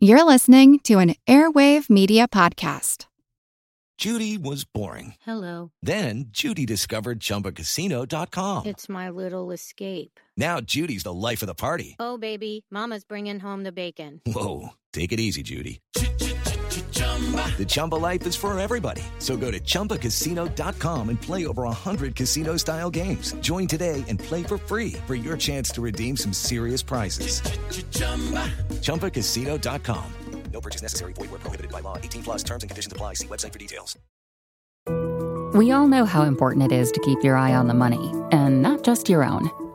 You're listening to an Airwave Media Podcast. Judy was boring. Hello. Then Judy discovered ChumbaCasino.com. It's my little escape. Now Judy's the life of the party. Oh, baby, Mama's bringing home the bacon. Whoa, take it easy, Judy. The Chumba life is for everybody. So go to ChumbaCasino.com and play over 100 casino style games. Join today and play for free for your chance to redeem some serious prizes. ChumbaCasino.com. No purchase necessary. Void where prohibited by law. 18 plus terms and conditions apply. See website for details. We all know how important it is to keep your eye on the money, and not just your own.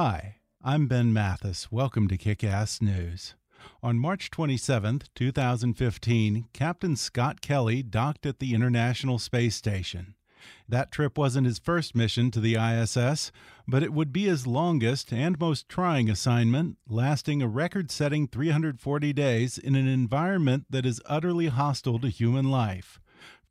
Hi, I'm Ben Mathis. Welcome to Kick Ass News. On March 27, 2015, Captain Scott Kelly docked at the International Space Station. That trip wasn't his first mission to the ISS, but it would be his longest and most trying assignment, lasting a record setting 340 days in an environment that is utterly hostile to human life.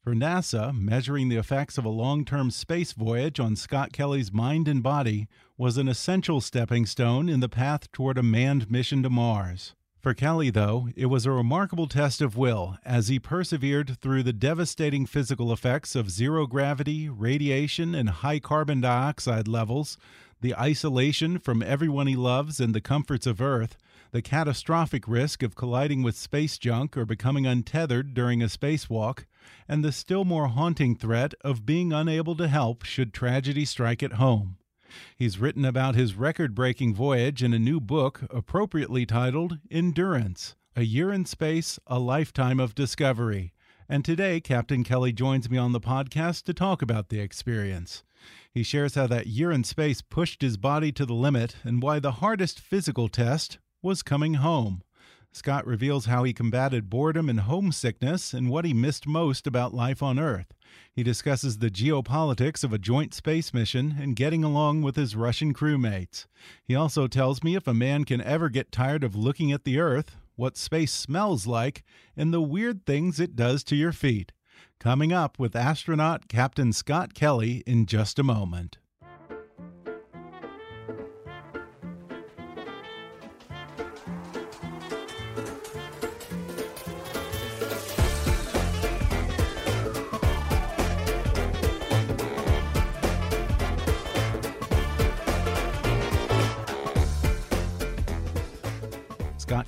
For NASA, measuring the effects of a long term space voyage on Scott Kelly's mind and body was an essential stepping stone in the path toward a manned mission to Mars. For Kelly, though, it was a remarkable test of will as he persevered through the devastating physical effects of zero gravity, radiation, and high carbon dioxide levels, the isolation from everyone he loves and the comforts of Earth, the catastrophic risk of colliding with space junk or becoming untethered during a spacewalk, and the still more haunting threat of being unable to help should tragedy strike at home. He's written about his record breaking voyage in a new book appropriately titled Endurance A Year in Space, A Lifetime of Discovery. And today, Captain Kelly joins me on the podcast to talk about the experience. He shares how that year in space pushed his body to the limit and why the hardest physical test was coming home. Scott reveals how he combated boredom and homesickness and what he missed most about life on Earth. He discusses the geopolitics of a joint space mission and getting along with his Russian crewmates. He also tells me if a man can ever get tired of looking at the Earth, what space smells like, and the weird things it does to your feet. Coming up with astronaut Captain Scott Kelly in just a moment.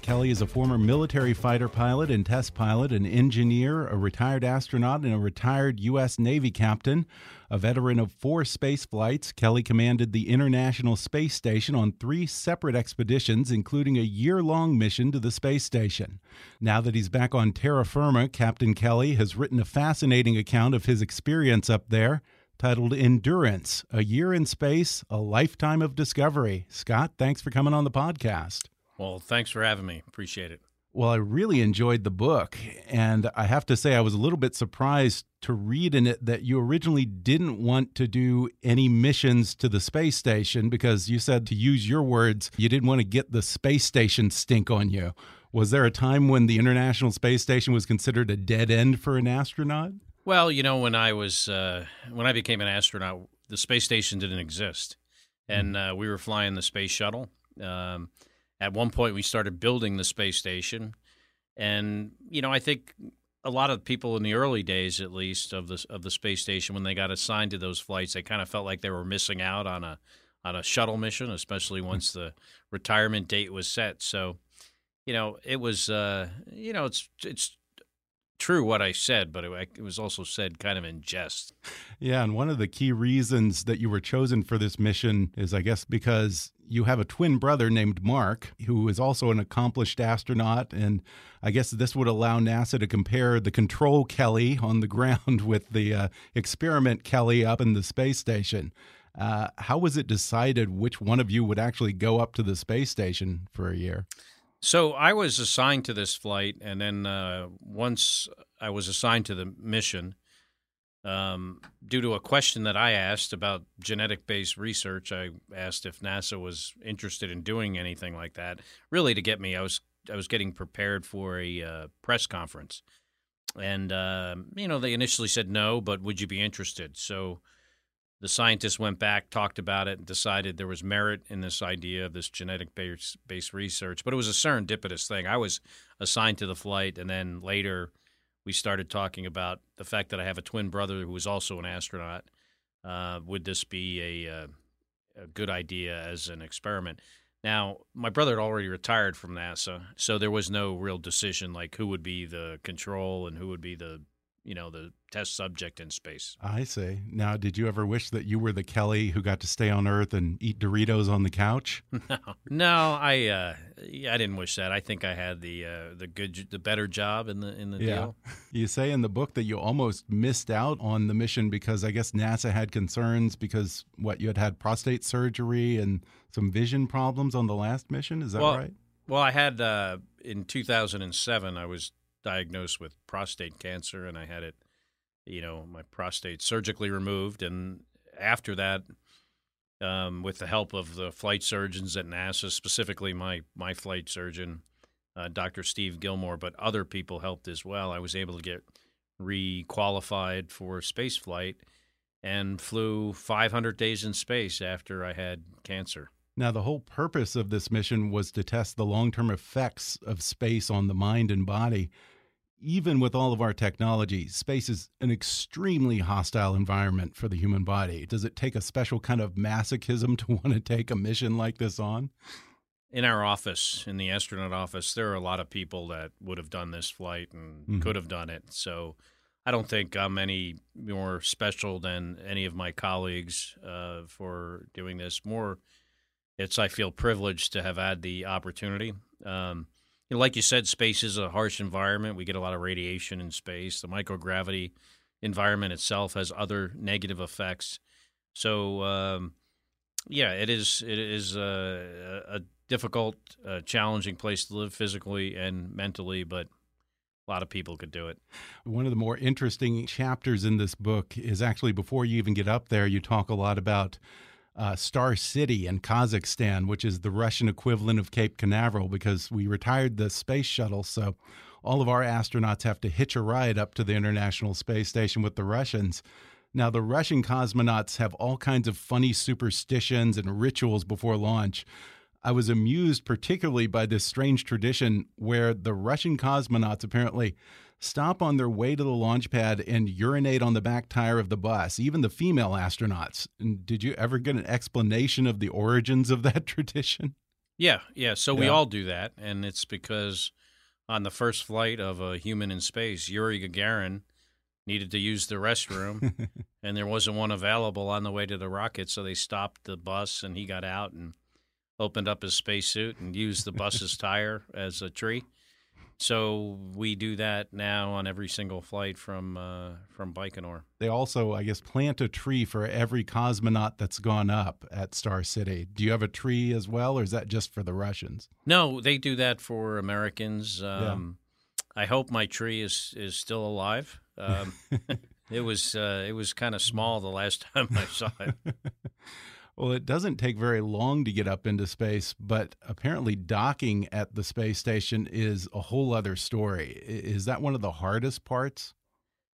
Kelly is a former military fighter pilot and test pilot, an engineer, a retired astronaut, and a retired U.S. Navy captain. A veteran of four space flights, Kelly commanded the International Space Station on three separate expeditions, including a year long mission to the space station. Now that he's back on terra firma, Captain Kelly has written a fascinating account of his experience up there titled Endurance A Year in Space, A Lifetime of Discovery. Scott, thanks for coming on the podcast. Well, thanks for having me. Appreciate it. Well, I really enjoyed the book. And I have to say, I was a little bit surprised to read in it that you originally didn't want to do any missions to the space station because you said, to use your words, you didn't want to get the space station stink on you. Was there a time when the International Space Station was considered a dead end for an astronaut? Well, you know, when I was uh, when I became an astronaut, the space station didn't exist, and uh, we were flying the space shuttle. Um, at one point, we started building the space station, and you know, I think a lot of people in the early days, at least of the of the space station, when they got assigned to those flights, they kind of felt like they were missing out on a on a shuttle mission, especially once the retirement date was set. So, you know, it was uh, you know, it's it's true what I said, but it, it, was also said kind of in jest. Yeah, and one of the key reasons that you were chosen for this mission is, I guess, because you have a twin brother named Mark, who is also an accomplished astronaut. And I guess this would allow NASA to compare the control Kelly on the ground with the uh, experiment Kelly up in the space station. Uh, how was it decided which one of you would actually go up to the space station for a year? So I was assigned to this flight, and then uh, once I was assigned to the mission, um, due to a question that I asked about genetic based research, I asked if NASA was interested in doing anything like that. Really, to get me, I was I was getting prepared for a uh, press conference, and uh, you know they initially said no, but would you be interested? So the scientists went back, talked about it, and decided there was merit in this idea of this genetic based, based research. But it was a serendipitous thing. I was assigned to the flight, and then later we started talking about the fact that I have a twin brother who is also an astronaut. Uh, would this be a, uh, a good idea as an experiment? Now, my brother had already retired from NASA, so there was no real decision like who would be the control and who would be the you know the test subject in space. I see. Now, did you ever wish that you were the Kelly who got to stay on Earth and eat Doritos on the couch? No, no, I uh, I didn't wish that. I think I had the uh, the good, the better job in the in the yeah. deal. You say in the book that you almost missed out on the mission because I guess NASA had concerns because what you had had prostate surgery and some vision problems on the last mission. Is that well, right? Well, I had uh, in 2007. I was diagnosed with prostate cancer, and I had it, you know, my prostate surgically removed. And after that, um, with the help of the flight surgeons at NASA, specifically my my flight surgeon, uh, Dr. Steve Gilmore, but other people helped as well. I was able to get re-qualified for space flight and flew 500 days in space after I had cancer. Now, the whole purpose of this mission was to test the long term effects of space on the mind and body. Even with all of our technology, space is an extremely hostile environment for the human body. Does it take a special kind of masochism to want to take a mission like this on? In our office, in the astronaut office, there are a lot of people that would have done this flight and Mhm. could have done it. So I don't think I'm any more special than any of my colleagues uh, for doing this. More, it's I feel privileged to have had the opportunity. Um, you know, like you said, space is a harsh environment. We get a lot of radiation in space. The microgravity environment itself has other negative effects. So, um, yeah, it is. It is a, a difficult, uh, challenging place to live physically and mentally, but a lot of people could do it. One of the more interesting chapters in this book is actually before you even get up there, you talk a lot about uh, Star City in Kazakhstan, which is the Russian equivalent of Cape Canaveral, because we retired the space shuttle. So all of our astronauts have to hitch a ride up to the International Space Station with the Russians. Now, the Russian cosmonauts have all kinds of funny superstitions and rituals before launch. I was amused particularly by this strange tradition where the Russian cosmonauts apparently stop on their way to the launch pad and urinate on the back tire of the bus, even the female astronauts. And did you ever get an explanation of the origins of that tradition? Yeah, yeah. So we all do that, and it's because on the first flight of a human in space, Yuri Gagarin needed to use the restroom, and there wasn't one available on the way to the rocket, so they stopped the bus, and he got out and opened up his spacesuit and used the bus's tire as a tree. So we do that now on every single flight from uh, from Baikonur. They also, I guess, plant a tree for every cosmonaut that's gone up at Star City. Do you have a tree as well, or is that just for the Russians? No, they do that for Americans. Um, I hope my tree is is still alive. Um, it was uh, it was kind of small the last time I saw it. Well, it doesn't take very long to get up into space, but apparently docking at the space station is a whole other story. Is that one of the hardest parts?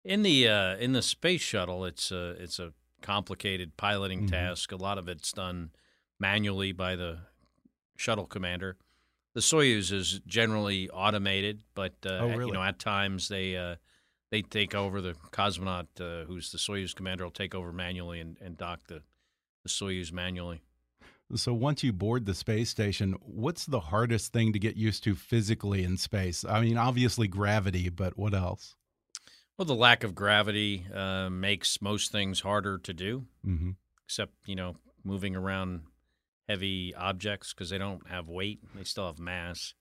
In the uh, in the space shuttle, it's a it's a complicated piloting Mhm. task. A lot of it's done manually by the shuttle commander. The Soyuz is generally automated, but uh, Oh, at- really? you know at times they uh, they take over the cosmonaut uh, who's the Soyuz commander will take over manually and, and dock the the Soyuz manually. So once you board the space station, what's the hardest thing to get used to physically in space? I mean, obviously gravity, but what else? Well, the lack of gravity uh, makes most things harder to do. hmm except you know moving around heavy objects because they don't have weight they still have mass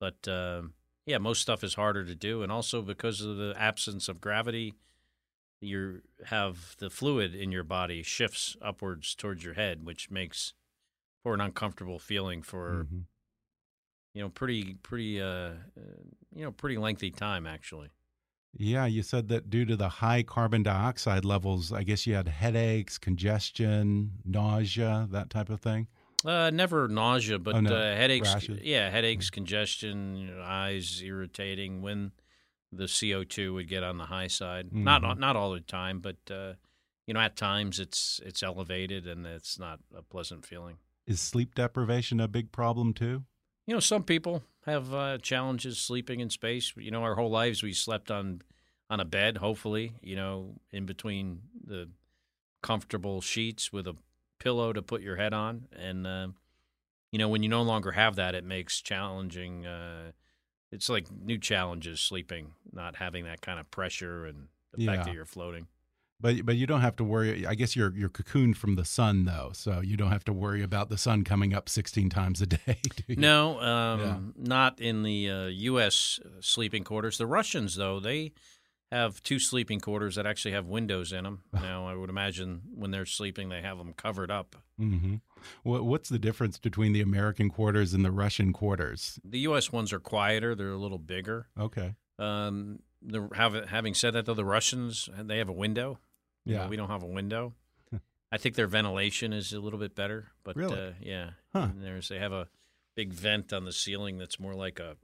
but um yeah most stuff is harder to do and also because of the absence of gravity you have the fluid in your body shifts upwards towards your head, which makes for an uncomfortable feeling for Mhm. you know pretty pretty uh, uh you know pretty lengthy time actually. Yeah, you said that due to the high carbon dioxide levels, I guess you had headaches, congestion, nausea, that type of thing. Uh, never nausea, but Oh, no. uh, headaches. Rashes. Yeah, headaches, congestion, you know, eyes irritating when the CO two would get on the high side. Not Mhm. not all the time, but uh, you know at times it's it's elevated and it's not a pleasant feeling. Is sleep deprivation a big problem too? You know, some people have uh, challenges sleeping in space. You know, our whole lives we slept on on a bed. Hopefully, you know, in between the comfortable sheets with a pillow to put your head on, and uh, you know, when you no longer have that, it makes challenging. Uh, it's like new challenges sleeping, not having that kind of pressure and the fact that you're floating. But but you don't have to worry. I guess you're you're cocooned from the sun though, so you don't have to worry about the sun coming up 16 times a day. Do you? No, um, not in the uh, U.S. sleeping quarters. The Russians, though, they have two sleeping quarters that actually have windows in them. Now, I would imagine when they're sleeping, they have them covered up. hmm What, what's the difference between the American quarters and the Russian quarters? The U.S. ones are quieter; they're a little bigger. Okay. Um, the, have, having said that, though, the Russians they have a window. You know, Yeah. we don't have a window. I think their ventilation is a little bit better, but Really? uh, yeah, Huh. There's they have a big vent on the ceiling that's more like a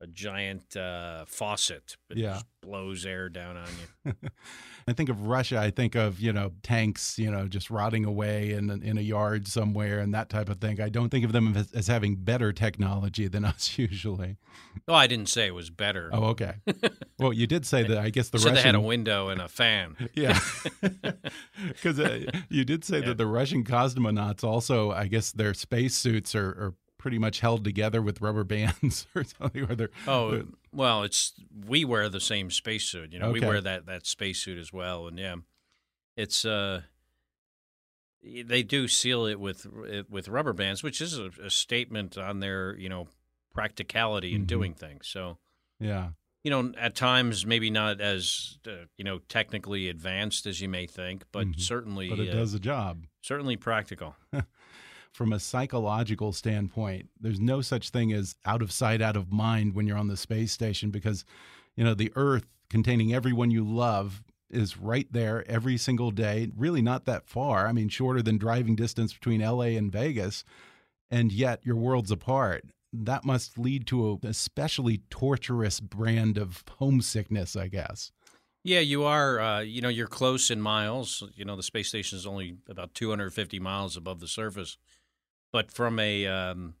a giant uh, faucet. It Yeah. just blows air down on you. I think of Russia. I think of you know tanks, you know, just rotting away in in a yard somewhere and that type of thing. I don't think of them as, as having better technology than us usually. oh, I didn't say it was better. Oh, okay. well, you did say that. I guess the said Russian they had a window and a fan. Yeah, because uh, you did say Yeah. that the Russian cosmonauts also, I guess, their spacesuits are, are pretty much held together with rubber bands or something. Or they're, Oh, well, it's we wear the same spacesuit. You know, we wear that that spacesuit as well, and yeah, it's uh, they do seal it with with rubber bands, which is a, a statement on their you know practicality in Mhm. doing things. So yeah, you know, at times maybe not as uh, you know technically advanced as you may think, but Mhm. certainly but it uh, does the job. certainly practical. From a psychological standpoint, there's no such thing as out of sight, out of mind when you're on the space station because, you know, the Earth containing everyone you love is right there every single day, really not that far. I mean, shorter than driving distance between LA and Vegas, and yet your worlds apart. That must lead to a especially torturous brand of homesickness, I guess. Yeah, you are. Uh, you know, you're close in miles. You know, the space station is only about 250 miles above the surface, but from a um,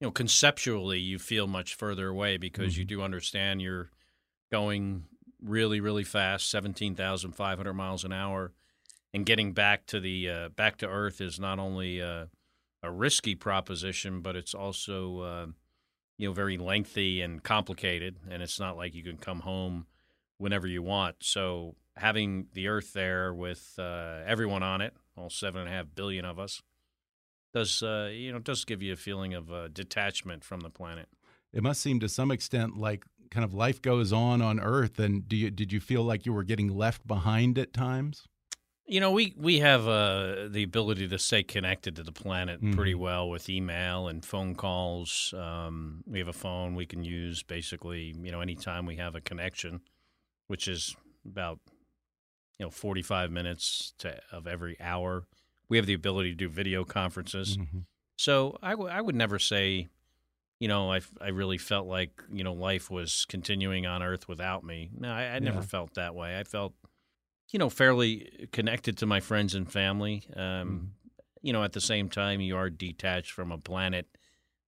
you know conceptually, you feel much further away because you do understand you're going really, really fast, 17,500 miles an hour, and getting back to the uh, back to Earth is not only uh, a risky proposition, but it's also uh, you know very lengthy and complicated, and it's not like you can come home whenever you want. So having the Earth there with uh, everyone on it, all seven and a half billion of us, does uh, you know does give you a feeling of uh, detachment from the planet. It must seem to some extent like kind of life goes on on Earth. And do you did you feel like you were getting left behind at times? You know, we we have uh, the ability to stay connected to the planet pretty Mhm. well with email and phone calls. Um, we have a phone we can use basically, you know, anytime we have a connection, which is about you know forty five minutes to of every hour. We have the ability to do video conferences. Mhm. So I, w- I would never say, you know, I, I really felt like, you know, life was continuing on Earth without me. No, I, I never Yeah. felt that way. I felt, you know, fairly connected to my friends and family. Um, Mm-hmm. You know, at the same time, you are detached from a planet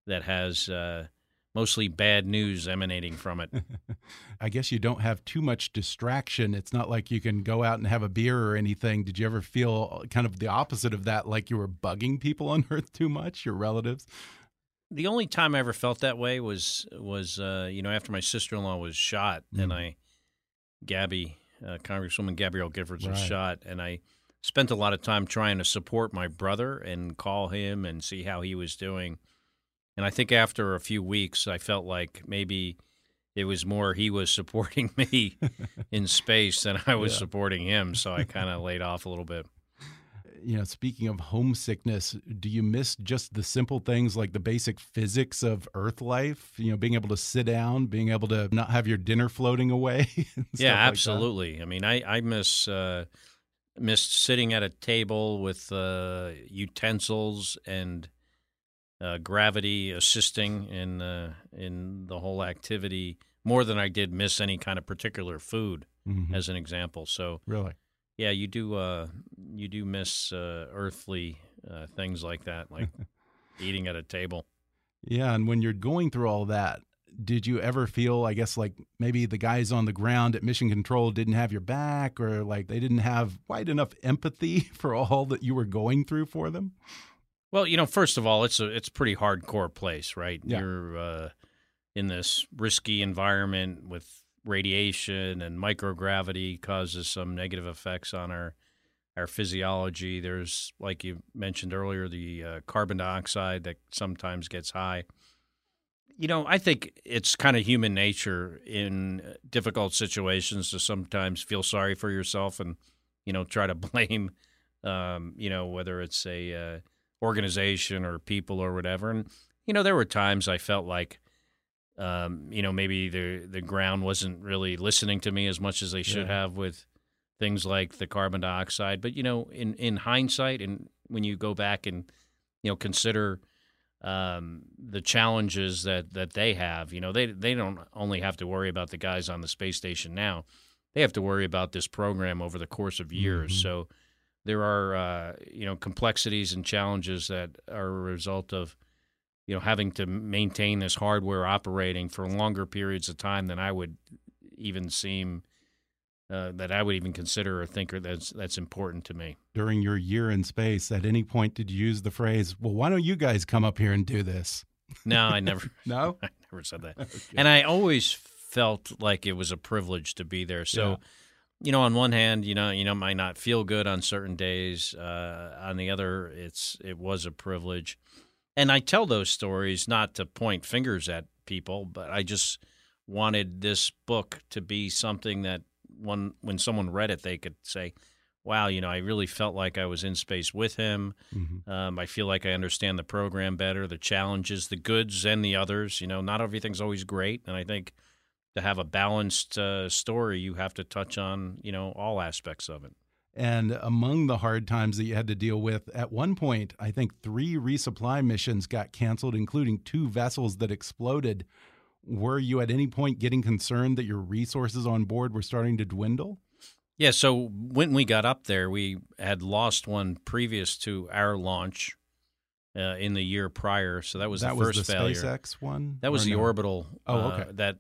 that has uh, mostly bad news emanating from it. I guess you don't have too much distraction. It's not like you can go out and have a beer or anything. Did you ever feel kind of the opposite of that, like you were bugging people on Earth too much, your relatives? the only time I ever felt that way was was uh, you know after my sister in law was shot and Mm. I Gabby uh, Congresswoman Gabrielle Giffords was shot and I spent a lot of time trying to support my brother and call him and see how he was doing and I think after a few weeks I felt like maybe it was more he was supporting me in space than I was Yeah. supporting him. So I kind of laid off a little bit. You know, speaking of homesickness, do you miss just the simple things like the basic physics of Earth life? You know, being able to sit down, being able to not have your dinner floating away. and stuff yeah, like absolutely. I mean, I I miss uh, missed sitting at a table with uh, utensils and uh, gravity assisting in uh, in the whole activity more than I did miss any kind of particular food, Mhm. as an example. So Really? yeah, you do uh, you do miss uh, earthly uh, things like that, like eating at a table. Yeah, and when you're going through all that, did you ever feel, I guess, like maybe the guys on the ground at Mission Control didn't have your back, or like they didn't have quite enough empathy for all that you were going through for them? Well, you know, first of all, it's a it's a pretty hardcore place, right? Yeah. You're uh, in this risky environment with radiation and microgravity causes some negative effects on our our physiology. There's, like you mentioned earlier, the uh, carbon dioxide that sometimes gets high. You know, I think it's kind of human nature in difficult situations to sometimes feel sorry for yourself and, you know, try to blame, um, you know, whether it's a uh, organization or people or whatever. And you know, there were times I felt like, um, you know, maybe the the ground wasn't really listening to me as much as they should Yeah. have with things like the carbon dioxide. But you know, in in hindsight, and when you go back and you know consider um, the challenges that that they have, you know, they they don't only have to worry about the guys on the space station now. They have to worry about this program over the course of years. Mhm. So there are uh, you know complexities and challenges that are a result of you know having to maintain this hardware operating for longer periods of time than I would even seem uh, that I would even consider or think that's that's important to me. During your year in space, at any point did you use the phrase, well, why don't you guys come up here and do this? No, I never No? I never said that. And I always felt like it was a privilege to be there. So, Yeah. You know, on one hand, you know, you know, might not feel good on certain days. Uh, on the other, it's it was a privilege. And I tell those stories not to point fingers at people, but I just wanted this book to be something that when when someone read it, they could say, "Wow, you know, I really felt like I was in space with him." Mhm. Um, I feel like I understand the program better, the challenges, the goods and the others. You know, not everything's always great, and I think to have a balanced uh, story, you have to touch on you know all aspects of it. And among the hard times that you had to deal with, at one point, I think three resupply missions got canceled, including two vessels that exploded. Were you at any point getting concerned that your resources on board were starting to dwindle? Yeah. So when we got up there, we had lost one previous to our launch uh, in the year prior. So that was that the first was the failure. SpaceX one. That was the no? orbital. Oh, uh, okay. that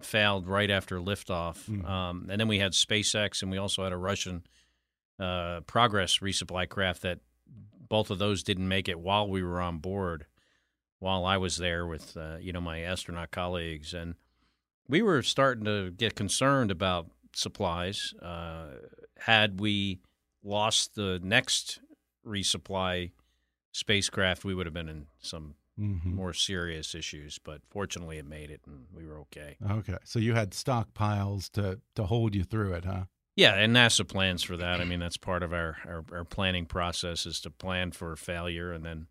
failed right after liftoff, Mhm. um, and then we had SpaceX, and we also had a Russian uh, Progress resupply craft that both of those didn't make it while we were on board, while I was there with uh, you know my astronaut colleagues, and we were starting to get concerned about supplies. Uh, had we lost the next resupply spacecraft, we would have been in some Mhm. more serious issues, but fortunately it made it and we were okay. Okay, so you had stockpiles to to hold you through it, huh? Yeah, and NASA plans for that. I mean, that's part of our, our, our planning process is to plan for failure and then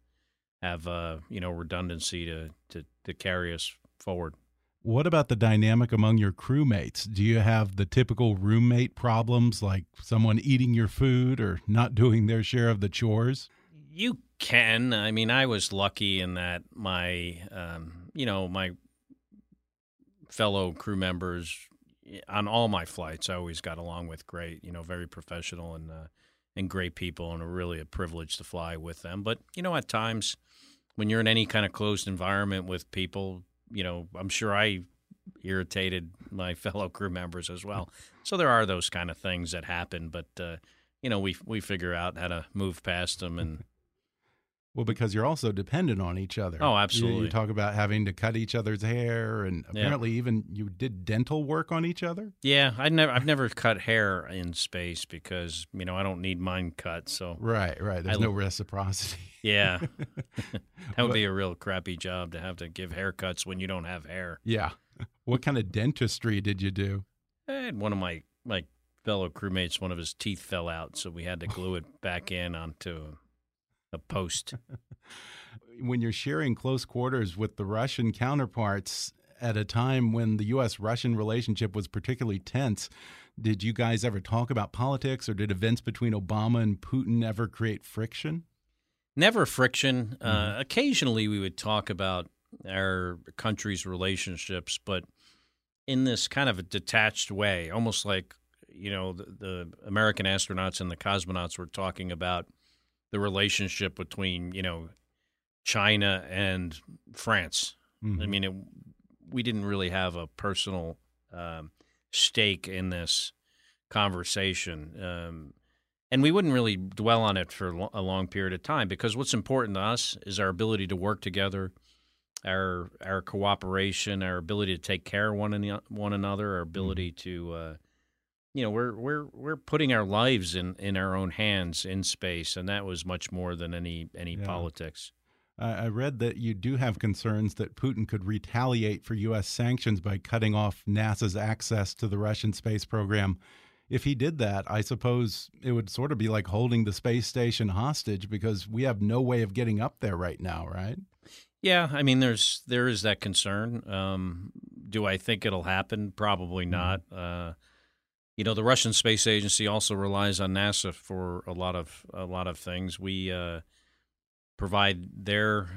have uh, you know redundancy to, to, to carry us forward. What about the dynamic among your crewmates? Do you have the typical roommate problems like someone eating your food or not doing their share of the chores? You can. I mean, I was lucky in that my, um, you know, my fellow crew members on all my flights, I always got along with great. You know, very professional and uh, and great people, and really a privilege to fly with them. But you know, at times when you're in any kind of closed environment with people, you know, I'm sure I irritated my fellow crew members as well. So there are those kind of things that happen, but uh, you know, we we figure out how to move past them and. Well, because you're also dependent on each other. Oh, You- You, talk about having to cut each other's hair, and Yeah. apparently even you did dental work on each other. Yeah, I never I've never cut hair in space because you know I don't need mine cut. So Right, right. There's I- no reciprocity. yeah, that would But- be a real crappy job to have to give haircuts when you don't have hair. Yeah. What kind of dentistry did you do? I had one of my my fellow crewmates, one of his teeth fell out, so we had to glue it back in onto a post. when you're sharing close quarters with the Russian counterparts at a time when the U.S. Russian relationship was particularly tense, did you guys ever talk about politics or did events between Obama and Putin ever create friction? Never friction. Mm-hmm. Uh, occasionally we would talk about our country's relationships, but in this kind of a detached way, almost like you know the, the American astronauts and the cosmonauts were talking about the relationship between you know China and France. Mhm. I mean, it, we didn't really have a personal um, stake in this conversation. Um, and we wouldn't really dwell on it for a long period of time because what's important to us is our ability to work together, our our cooperation, our ability to take care of one, an- one another, our ability to, uh, you know, we're we're we're putting our lives in, in our own hands in space, and that was much more than any any Yeah. politics. I I read that you do have concerns that Putin could retaliate for U.S. sanctions by cutting off NASA's access to the Russian space program. If he did that, I suppose it would sort of be like holding the space station hostage because we have no way of getting up there right now, right? Yeah, I mean, there's there is that concern. Um, do I think it'll happen? Probably not. Uh, you know, the Russian space agency also relies on NASA for a lot of a lot of things. We uh, provide their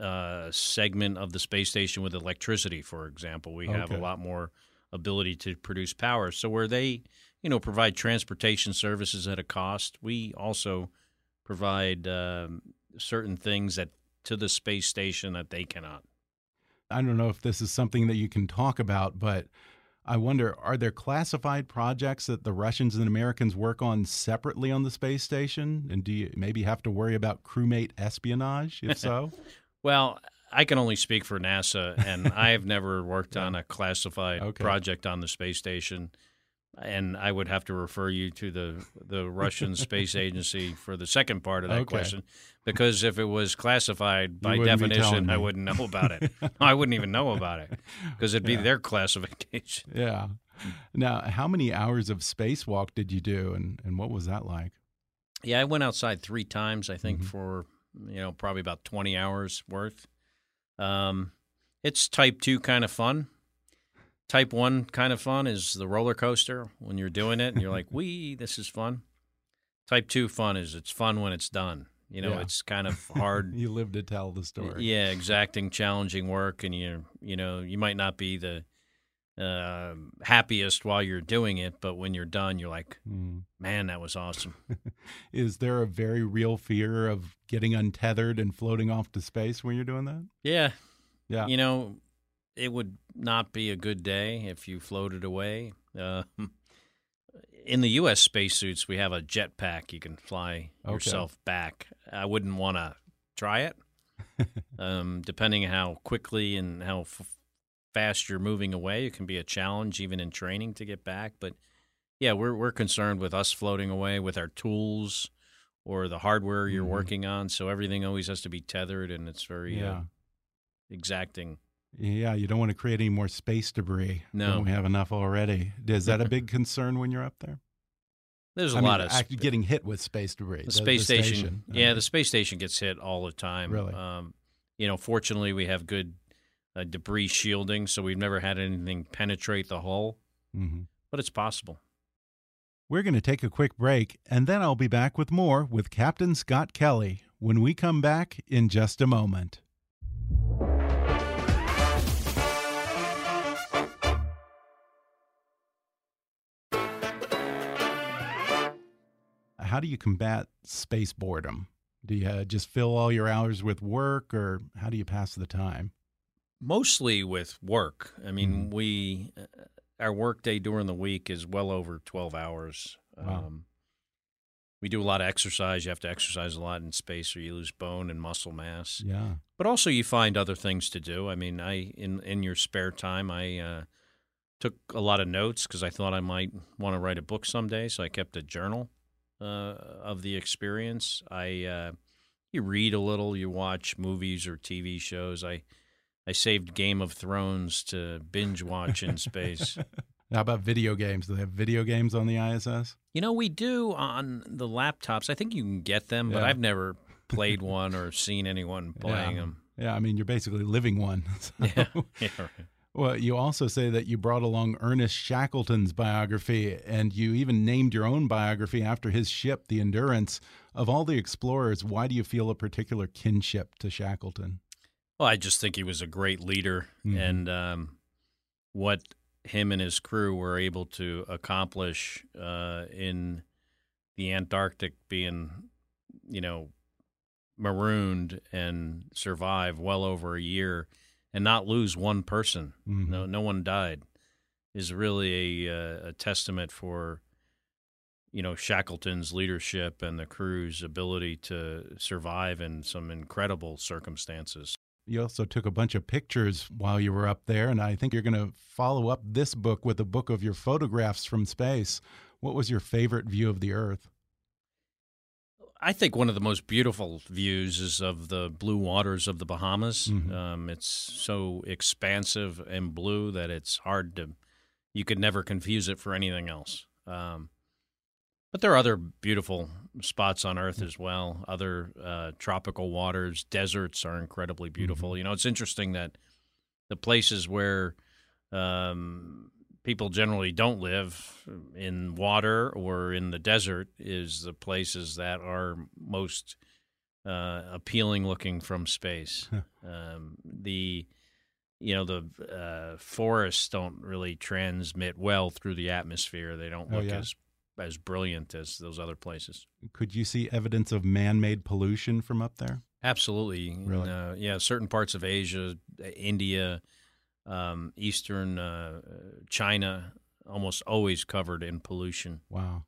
uh, segment of the space station with electricity, for example. We have a lot more ability to produce power. So where they, you know, provide transportation services at a cost, we also provide um, certain things that to the space station that they cannot. I don't know if this is something that you can talk about, but I wonder are there classified projects that the Russians and Americans work on separately on the space station? And do you maybe have to worry about crewmate espionage? If so, Well, I can only speak for NASA, and I have never worked on a classified Okay. project on the space station. And I would have to refer you to the the Russian Space Agency for the second part of that Okay. question, because if it was classified by wouldn't be telling definition, I wouldn't know about it. I wouldn't even know about it because it'd be Yeah. their classification. yeah. Now, how many hours of spacewalk did you do, and and what was that like? Yeah, I went outside three times. I think Mhm. for you know probably about twenty hours worth. Um, it's type two kind of fun. Type one kind of fun is the roller coaster when you're doing it and you're like, "Wee, this is fun." Type two fun is it's fun when it's done. You know, Yeah. it's kind of hard. you live to tell the story. yeah, exacting, challenging work, and you you know you might not be the uh, happiest while you're doing it, but when you're done, you're like, Mm. "Man, that was awesome." Is there a very real fear of getting untethered and floating off to space when you're doing that? Yeah, Yeah. You know, it would not be a good day if you floated away. Uh, in the U.S. spacesuits, we have a jetpack. You can fly Okay. yourself back. I wouldn't want to try it. um, depending how quickly and how f- fast you're moving away, it can be a challenge even in training to get back. But yeah, we're we're concerned with us floating away with our tools or the hardware you're Mhm. working on. So everything always has to be tethered, and it's very uh, exacting. Yeah, you don't want to create any more space debris. No. we have enough already. Is that a big concern when you're up there? There's a I lot mean, of getting hit with space debris. the space station. I Yeah, mean. the space station gets hit all the time. Really? Um, you know, fortunately, we have good uh, debris shielding, so we've never had anything penetrate the hull. Mhm. But it's possible. We're going to take a quick break, and then I'll be back with more with Captain Scott Kelly when we come back in just a moment. How do you combat space boredom? Do you uh, just fill all your hours with work, or how do you pass the time? Mostly with work. I mean, Mhm. we uh, our work day during the week is well over twelve hours. Wow. Um, we do a lot of exercise. You have to exercise a lot in space, or you lose bone and muscle mass. Yeah. but also you find other things to do. I mean, I in in your spare time, I uh, took a lot of notes because I thought I might want to write a book someday. So I kept a journal uh, of the experience. I uh, you read a little, you watch movies or TV shows. I I saved Game of Thrones to binge watch in space. How about video games? Do they have video games on the ISS? You know, we do on the laptops. I think you can get them, but Yeah. I've never played one or seen anyone playing yeah. them. Yeah, I mean, you're basically living one. So- Yeah. yeah right. Well, you also say that you brought along Ernest Shackleton's biography, and you even named your own biography after his ship, the Endurance. Of all the explorers, why do you feel a particular kinship to Shackleton? Well, I just think he was a great leader, Mhm. and um, what him and his crew were able to accomplish uh, in the Antarctic, being, you know, marooned and survive well over a year, and not lose one person. Mhm. No, no one died, is really a, uh, a testament for. You know Shackleton's leadership and the crew's ability to survive in some incredible circumstances. You also took a bunch of pictures while you were up there, and I think you're going to follow up this book with a book of your photographs from space. What was your favorite view of the Earth? I think one of the most beautiful views is of the blue waters of the Bahamas. Mhm. Um, it's so expansive and blue that it's hard to, you could never confuse it for anything else. Um, but there are other beautiful spots on Earth as well. Other uh, tropical waters, deserts are incredibly beautiful. You know, it's interesting that the places where um, people generally don't live in water or in the desert is the places that are most uh, appealing looking from space. um, the you know the uh, forests don't really transmit well through the atmosphere. They don't Oh, look yeah. as as brilliant as those other places. Could you see evidence of man-made pollution from up there? Absolutely. Really? Uh, yeah, certain parts of Asia, India, um, Eastern uh, China, almost always covered in pollution. Wow.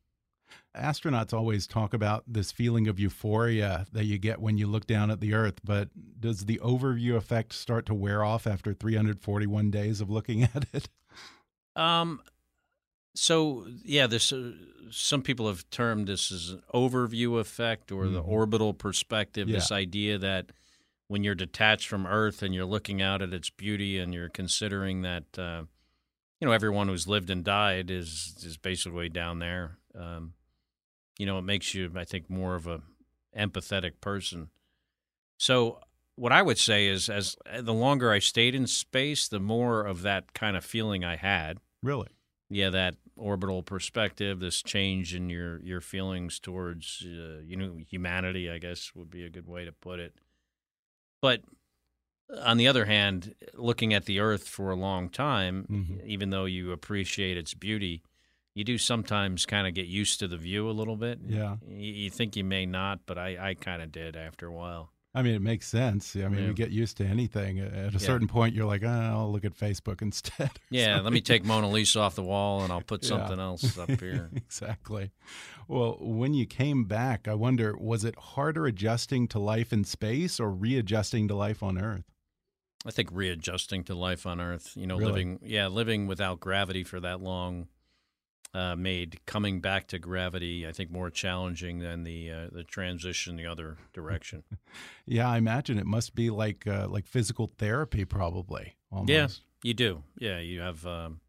Astronauts always talk about this feeling of euphoria that you get when you look down at the Earth, but does the overview effect start to wear off after 341 days of looking at it? Um, so yeah, this uh, some people have termed this as an overview effect or the Mhm. orbital perspective. This idea that when you're detached from Earth and you're looking out at its beauty and you're considering that uh, you know everyone who's lived and died is is basically down there. Um, you know, it makes you, I think, more of a empathetic person. So what I would say is, as the longer I stayed in space, the more of that kind of feeling I had Really? yeah that orbital perspective this change in your your feelings towards uh, you know humanity i guess would be a good way to put it but on the other hand looking at the earth for a long time Mhm. even though you appreciate its beauty you do sometimes kind of get used to the view a little bit Yeah. you, you think you may not but i, I kind of did after a while I mean, it makes sense. I mean, Yeah. you get used to anything. At a Yeah. certain point, you're like, oh, I'll look at Facebook instead. yeah let me take mona lisa off the wall and i'll put Yeah. something else up here exactly. Well, when you came back, I wonder, was it harder adjusting to life in space or readjusting to life on Earth? I think readjusting to life on Earth, you know, Really? living, yeah, living without gravity for that long, uh, made coming back to gravity, I think, more challenging than the uh, the transition the other direction. Yeah, I imagine it must be like uh, like physical therapy, probably. Almost. Yeah, you do. Yeah, you have, um,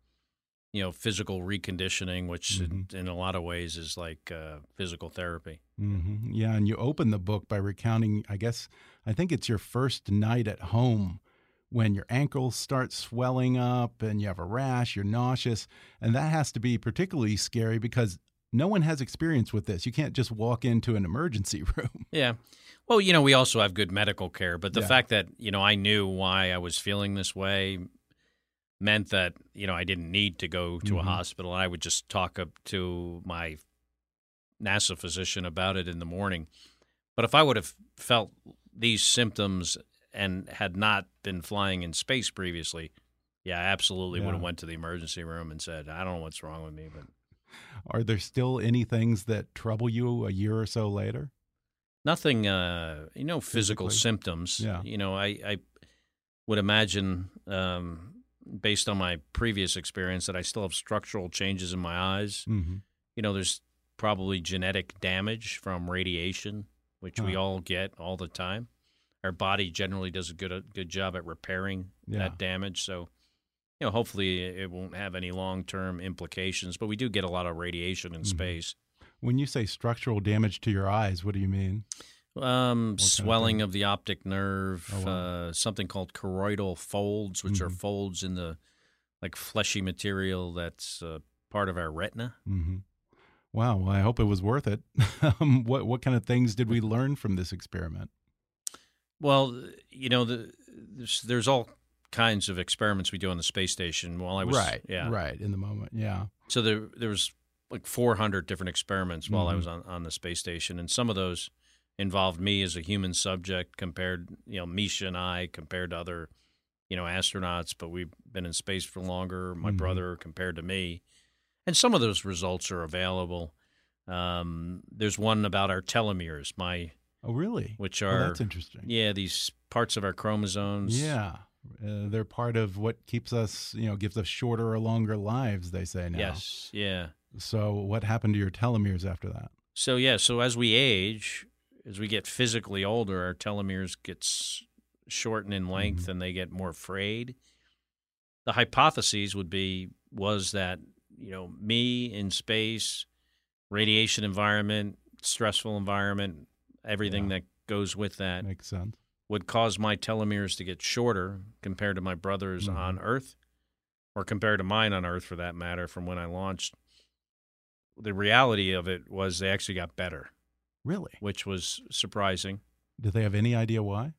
you know, physical reconditioning, which in, Mhm. in a lot of ways is like uh, physical therapy. hmm Yeah, and you open the book by recounting. I guess I think it's your first night at home when your ankles start swelling up and you have a rash, you're nauseous, and that has to be particularly scary because no one has experience with this. You can't just walk into an emergency room. Yeah. Well, you know, we also have good medical care, but the Yeah. fact that, you know, I knew why I was feeling this way meant that, you know, I didn't need to go to a Mhm. hospital. I would just talk up to my NASA physician about it in the morning. But if I would have felt these symptoms and had not been flying in space previously, yeah, I absolutely would have went to the emergency room and said, I don't know what's wrong with me, but Are there still any things that trouble you a year or so later? nothing uh you know physical Physically. symptoms Yeah. you know i i would imagine um based on my previous experience that i still have structural changes in my eyes hmm you know there's probably genetic damage from radiation which we all get all the time our body generally does a good a good job at repairing Yeah. that damage. So, you know, hopefully it won't have any long term implications. But we do get a lot of radiation in Mhm. space. When you say structural damage to your eyes, what do you mean? Um, kind of swelling of, the optic nerve, Oh, wow. uh, something called choroidal folds, which are Mhm. folds in the like fleshy material that's uh, part of our retina. hmm Wow. Well, I hope it was worth it. um, what what kind of things did we learn from this experiment? Well, you know, the, there's, there's all kinds of experiments we do on the space station. While I was right. yeah, Right. In the moment. Yeah. So there there was like 400 different experiments while I Mhm. was on, on the space station, and some of those involved me as a human subject compared, you know, Misha and I compared to other, you know, astronauts. But we've been in space for longer. My Mhm. brother compared to me, and some of those results are available. Um, there's one about our telomeres, my Oh, really? which Oh, are that's interesting. yeah these parts of our chromosomes. Yeah. Uh, they're part of what keeps us, you know, gives us shorter or longer lives, they say now. Yes. Yeah. So, what happened to your telomeres after that? So yeah, so as we age, as we get physically older, our telomeres gets shorten in length Mhm. and they get more frayed. The hypotheses would be was that you know me in space, radiation environment, stressful environment, everything Yeah. that goes with that Makes sense. would cause my telomeres to get shorter compared to my brothers Mhm. on Earth, or compared to mine on Earth for that matter, from when I launched. The reality of it was they actually got better Really? which was surprising. Did they have any idea why?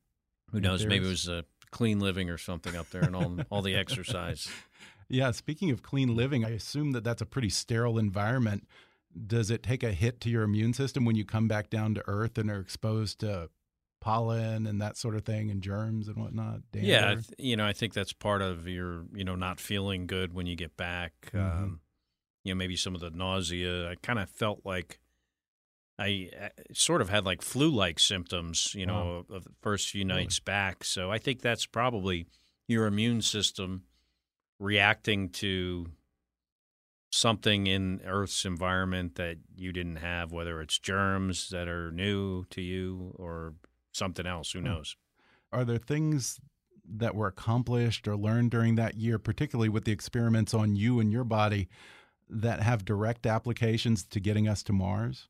Who knows? Maybe it was a clean living or something up there and all, all the exercise. Yeah, speaking of clean living, I assume that that's a pretty sterile environment. Does it take a hit to your immune system when you come back down to Earth and are exposed to pollen and that sort of thing and germs and whatnot? yeah, I Dander? th- you know, I think that's part of your, you know, not feeling good when you get back. Mhm. Um, you know, maybe some of the nausea. I kind of felt like I uh, sort of had like flu-like symptoms, you know, of the first few Really? nights back. So I think that's probably your immune system reacting to something in Earth's environment that you didn't have, whether it's germs that are new to you or something else. Who knows? Are there things that were accomplished or learned during that year, particularly with the experiments on you and your body, that have direct applications to getting us to Mars?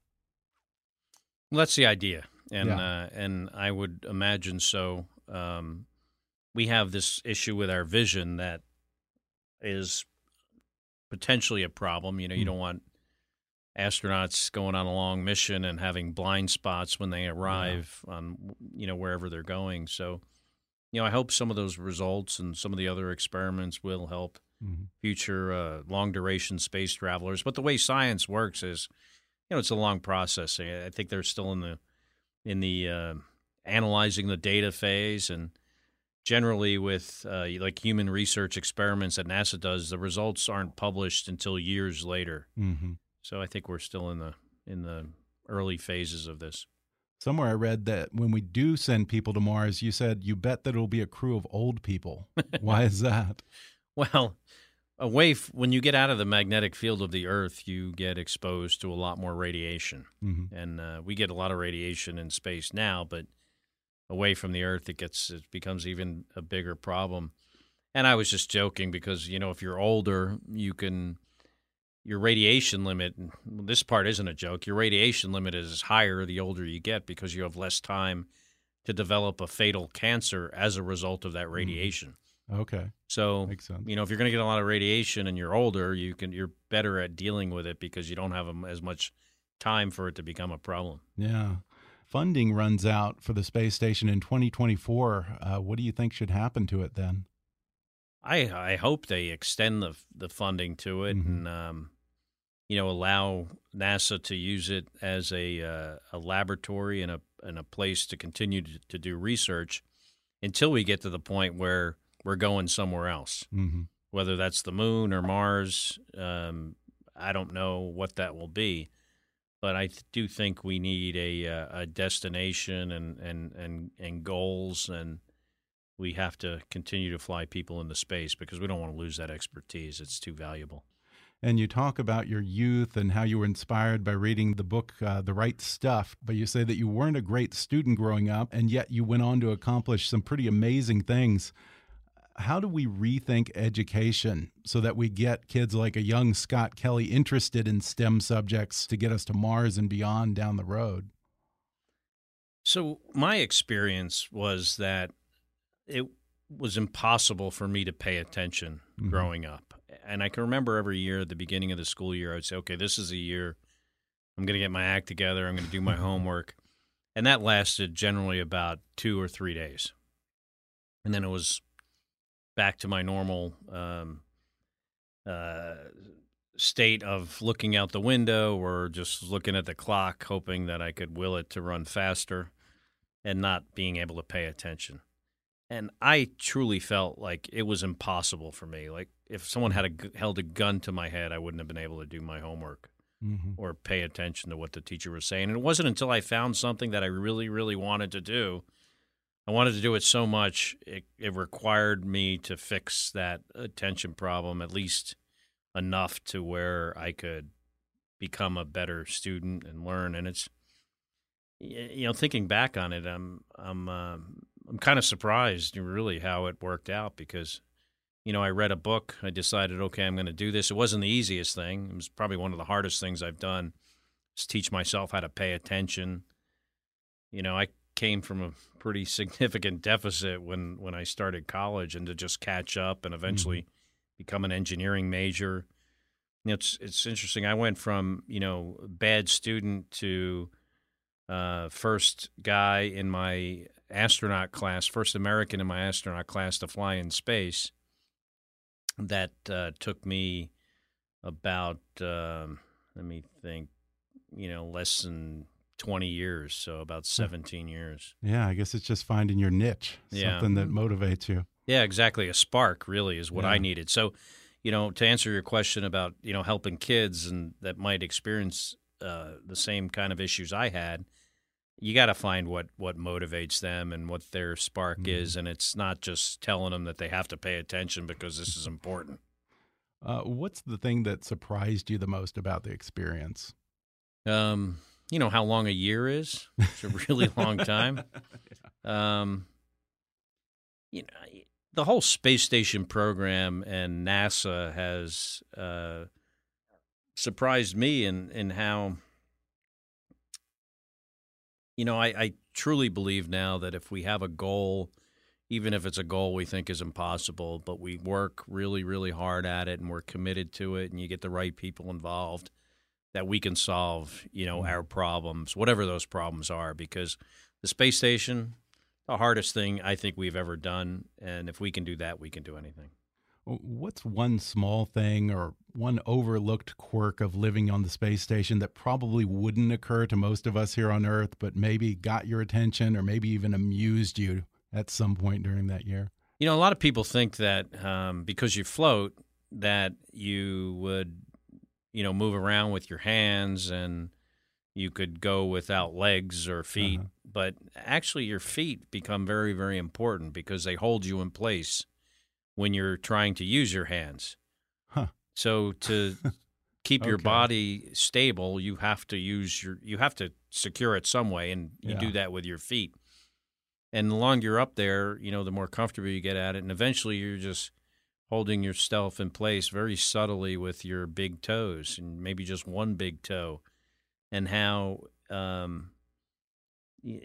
Well, that's the idea, and Yeah. uh, and I would imagine so. Um, we have this issue with our vision that is potentially a problem. You know, you Hmm. don't want astronauts going on a long mission and having blind spots when they arrive on you know wherever they're going. So, you know, I hope some of those results and some of the other experiments will help Mhm. future uh, long duration space travelers. But the way science works is, you know, it's a long process. I I think they're still in the in the uh, analyzing the data phase, and generally with uh, like human research experiments that NASA does, the results aren't published until years later. hmm So I think we're still in the in the early phases of this. Somewhere I read that when we do send people to Mars, you said you bet that it'll be a crew of old people. Why is that? Well, away f- when you get out of the magnetic field of the Earth, you get exposed to a lot more radiation. hmm and uh, we get a lot of radiation in space now, but away from the Earth, it gets it becomes even a bigger problem. And I was just joking because you know if you're older, you can your radiation limit. This part isn't a joke. Your radiation limit is higher the older you get because you have less time to develop a fatal cancer as a result of that mm-hmm. radiation. Okay, So makes sense. you know if you're going to get a lot of radiation and you're older, you can you're better at dealing with it because you don't have as much time for it to become a problem. Yeah. Funding runs out for the space station in 2024. Uh, what do you think should happen to it then? I I hope they extend the the funding to it Mhm. and um, you know allow NASA to use it as a uh, a laboratory and a and a place to continue to, to do research until we get to the point where we're going somewhere else. hmm Whether that's the moon or Mars, um, I don't know what that will be, but I do think we need a uh, a destination and and and and goals and we have to continue to fly people into space because we don't want to lose that expertise. It's too valuable. and you talk about your youth and how you were inspired by reading the book uh, The Right Stuff. But you say that you weren't a great student growing up, and yet you went on to accomplish some pretty amazing things. How do we rethink education so that we get kids like a young Scott Kelly interested in STEM subjects to get us to Mars and beyond down the road? So, my experience was that it was impossible for me to pay attention mm -hmm. growing up and I can remember every year at the beginning of the school year, I would say, okay, this is a year I'm going to get my act together. I'm going to do my homework. And that lasted generally about two or three days. And then it was back to my normal um, uh, state of looking out the window or just looking at the clock, hoping that I could will it to run faster and not being able to pay attention and I truly felt like it was impossible for me. Like if someone had a, held a gun to my head, I wouldn't have been able to do my homework mm-hmm. or pay attention to what the teacher was saying. And it wasn't until I found something that I really, really wanted to do. I wanted to do it so much it, it required me to fix that attention problem at least enough to where I could become a better student and learn. And it's you know thinking back on it, I'm I'm um, I'm kind of surprised, really, how it worked out because, you know, I read a book. I decided, okay, I'm going to do this. It wasn't the easiest thing. It was probably one of the hardest things I've done. Is teach myself how to pay attention. You know, I came from a pretty significant deficit when when I started college, and to just catch up and eventually mm-hmm. become an engineering major. It's it's interesting. I went from you know bad student to uh, first guy in my astronaut class, first American in my astronaut class to fly in space. That uh, took me about, um, let me think, you know, less than 20 years, so about 17 years. Yeah, I guess it's just finding your niche, yeah. something that motivates you. Yeah, exactly. A spark really is what yeah. I needed. So, you know, to answer your question about, you know, helping kids and that might experience uh, the same kind of issues I had – you got to find what what motivates them and what their spark mm-hmm. is and it's not just telling them that they have to pay attention because this is important uh, what's the thing that surprised you the most about the experience um you know how long a year is it's a really long time yeah. um you know the whole space station program and nasa has uh surprised me in in how you know, I, I truly believe now that if we have a goal, even if it's a goal we think is impossible, but we work really, really hard at it and we're committed to it and you get the right people involved, that we can solve, you know, our problems, whatever those problems are, because the space station, the hardest thing I think we've ever done. And if we can do that, we can do anything. What's one small thing or one overlooked quirk of living on the space station that probably wouldn't occur to most of us here on Earth, but maybe got your attention or maybe even amused you at some point during that year? You know, a lot of people think that um, because you float, that you would, you know, move around with your hands and you could go without legs or feet. Uh -huh. But actually, your feet become very, very important because they hold you in place when you're trying to use your hands. Huh. So to keep okay. your body stable, you have to use your you have to secure it some way, and you yeah. do that with your feet. And the longer you're up there, you know, the more comfortable you get at it, and eventually you're just holding yourself in place very subtly with your big toes, and maybe just one big toe, and how um,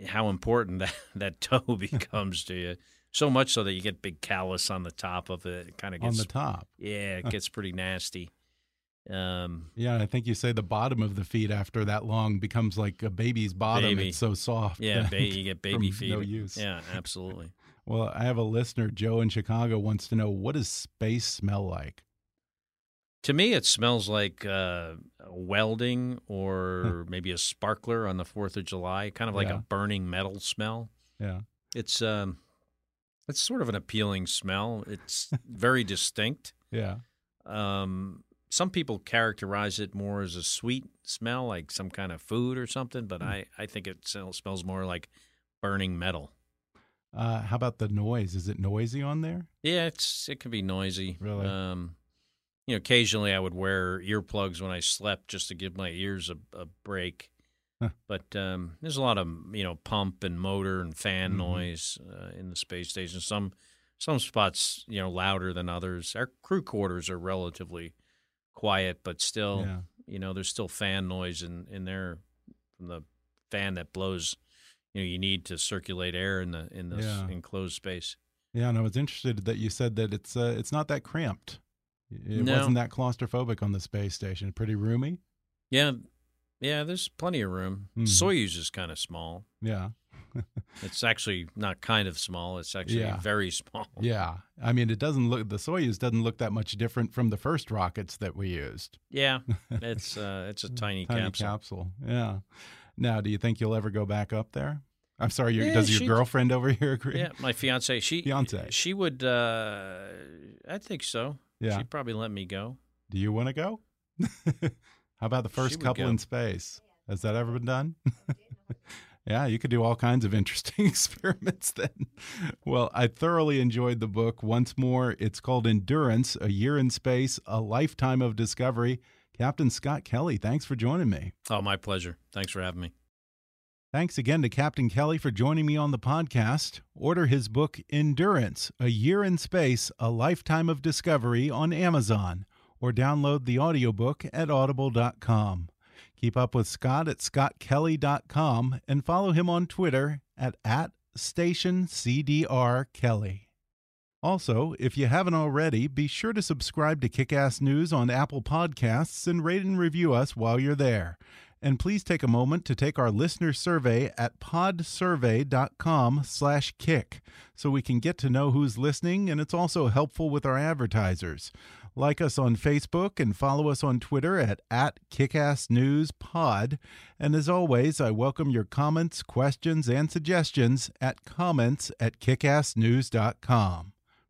how important that that toe becomes to you so much so that you get big callus on the top of it. It kind of gets on the top. Yeah, it gets pretty nasty. Um, yeah, I think you say the bottom of the feet after that long becomes like a baby's bottom. Baby. It's so soft. Yeah, ba you get baby feet. No use. Yeah, absolutely. Well, I have a listener, Joe in Chicago, wants to know what does space smell like? To me, it smells like uh, welding or maybe a sparkler on the Fourth of July, kind of like yeah. a burning metal smell. Yeah, it's um, it's sort of an appealing smell. It's very distinct. Yeah. Um, some people characterize it more as a sweet smell, like some kind of food or something, but mm. I, I think it smells more like burning metal. Uh, how about the noise? Is it noisy on there? Yeah, it's it can be noisy. Really? Um, you know, occasionally I would wear earplugs when I slept just to give my ears a, a break. Huh. But um, there's a lot of you know pump and motor and fan Mhm. noise uh, in the space station. Some some spots you know louder than others. Our crew quarters are relatively quiet, but still Yeah. you know there's still fan noise in in there from the fan that blows. You know you need to circulate air in the in this Yeah. enclosed space. Yeah, and I was interested that you said that it's uh, it's not that cramped. It No. wasn't that claustrophobic on the space station. Pretty roomy. Yeah, yeah. There's plenty of room. Mhm. Soyuz is kind of small. Yeah. It's actually not kind of small. It's actually Yeah. very small. Yeah. I mean, it doesn't look the Soyuz doesn't look that much different from the first rockets that we used. Yeah, it's uh, it's a tiny, Tiny capsule. capsule. Yeah. Now, do you think you'll ever go back up there? I'm sorry. Your, Yeah, does your she- girlfriend over here agree? Yeah, my fiance. She Fiance. She would. Uh, I think so. Yeah. She'd probably let me go. Do you want to go? How about the first couple go. in space? Has that ever been done? yeah, you could do all kinds of interesting experiments then. Well, I thoroughly enjoyed the book. Once more, it's called Endurance A Year in Space, A Lifetime of Discovery. Captain Scott Kelly, thanks for joining me. Oh, my pleasure. Thanks for having me. Thanks again to Captain Kelly for joining me on the podcast. Order his book, Endurance A Year in Space, A Lifetime of Discovery on Amazon, or download the audiobook at audible.com. Keep up with Scott at scottkelly.com and follow him on Twitter at, at stationcdrkelly. Also, if you haven't already, be sure to subscribe to Kickass News on Apple Podcasts and rate and review us while you're there. And please take a moment to take our listener survey at podsurvey.com/kick so we can get to know who's listening and it's also helpful with our advertisers. Like us on Facebook and follow us on Twitter at, at kickassnewspod. And as always, I welcome your comments, questions, and suggestions at comments at kickassnews.com.